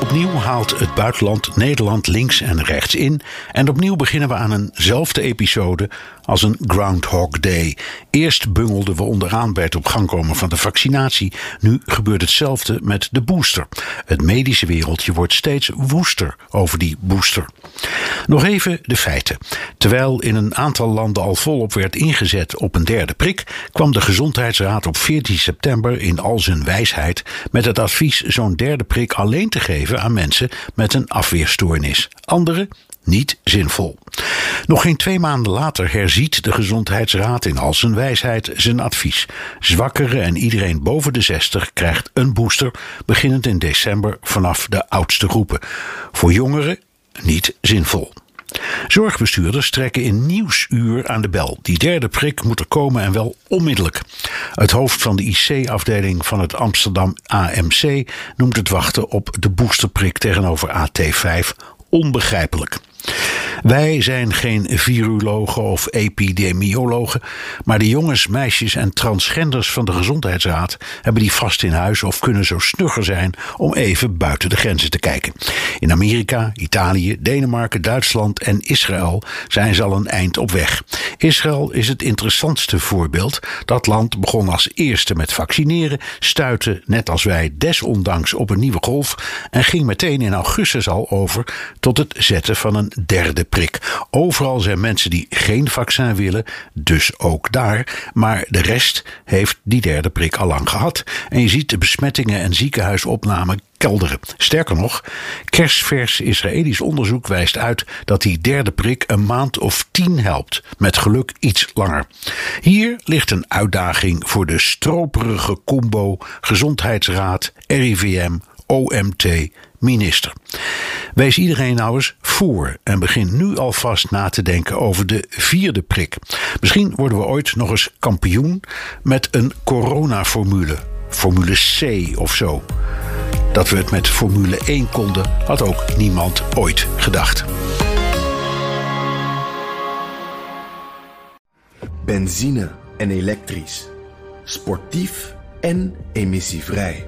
Opnieuw haalt het buitenland Nederland links en rechts in. En opnieuw beginnen we aan eenzelfde episode als een Groundhog Day. Eerst bungelden we onderaan bij het op gang komen van de vaccinatie. Nu gebeurt hetzelfde met de booster. Het medische wereldje wordt steeds woester over die booster. Nog even de feiten. Terwijl in een aantal landen al volop werd ingezet op een derde prik, kwam de Gezondheidsraad op 14 september in al zijn wijsheid met het advies zo'n derde prik alleen te geven aan mensen met een afweerstoornis. Anderen niet zinvol. Nog geen twee maanden later herziet de Gezondheidsraad in al zijn wijsheid zijn advies. Zwakkeren en iedereen boven de 60 krijgt een booster, beginnend in december vanaf de oudste groepen. Voor jongeren niet zinvol. Zorgbestuurders trekken in nieuwsuur aan de bel. Die derde prik moet er komen en wel onmiddellijk. Het hoofd van de IC-afdeling van het Amsterdam AMC noemt het wachten op de boosterprik tegenover AT5 onbegrijpelijk. Wij zijn geen virologen of epidemiologen, maar de jongens, meisjes en transgenders van de Gezondheidsraad hebben die vast in huis of kunnen zo snugger zijn om even buiten de grenzen te kijken. In Amerika, Italië, Denemarken, Duitsland en Israël zijn ze al een eind op weg. Israël is het interessantste voorbeeld. Dat land begon als eerste met vaccineren, stuitte net als wij desondanks op een nieuwe golf en ging meteen in augustus al over tot het zetten van een derde prik. Overal zijn mensen die geen vaccin willen, dus ook daar. Maar de rest heeft die derde prik al lang gehad. En je ziet de besmettingen en ziekenhuisopnamen kelderen. Sterker nog, kerstvers Israëlisch onderzoek wijst uit dat die derde prik een maand of tien helpt. Met geluk iets langer. Hier ligt een uitdaging voor de stroperige combo Gezondheidsraad, RIVM, OMT, minister. Wees iedereen nou eens voor en begin nu alvast na te denken over de vierde prik. Misschien worden we ooit nog eens kampioen met een coronaformule, Formule C of zo. Dat we het met Formule 1 konden, had ook niemand ooit gedacht. Benzine en elektrisch. Sportief en emissievrij.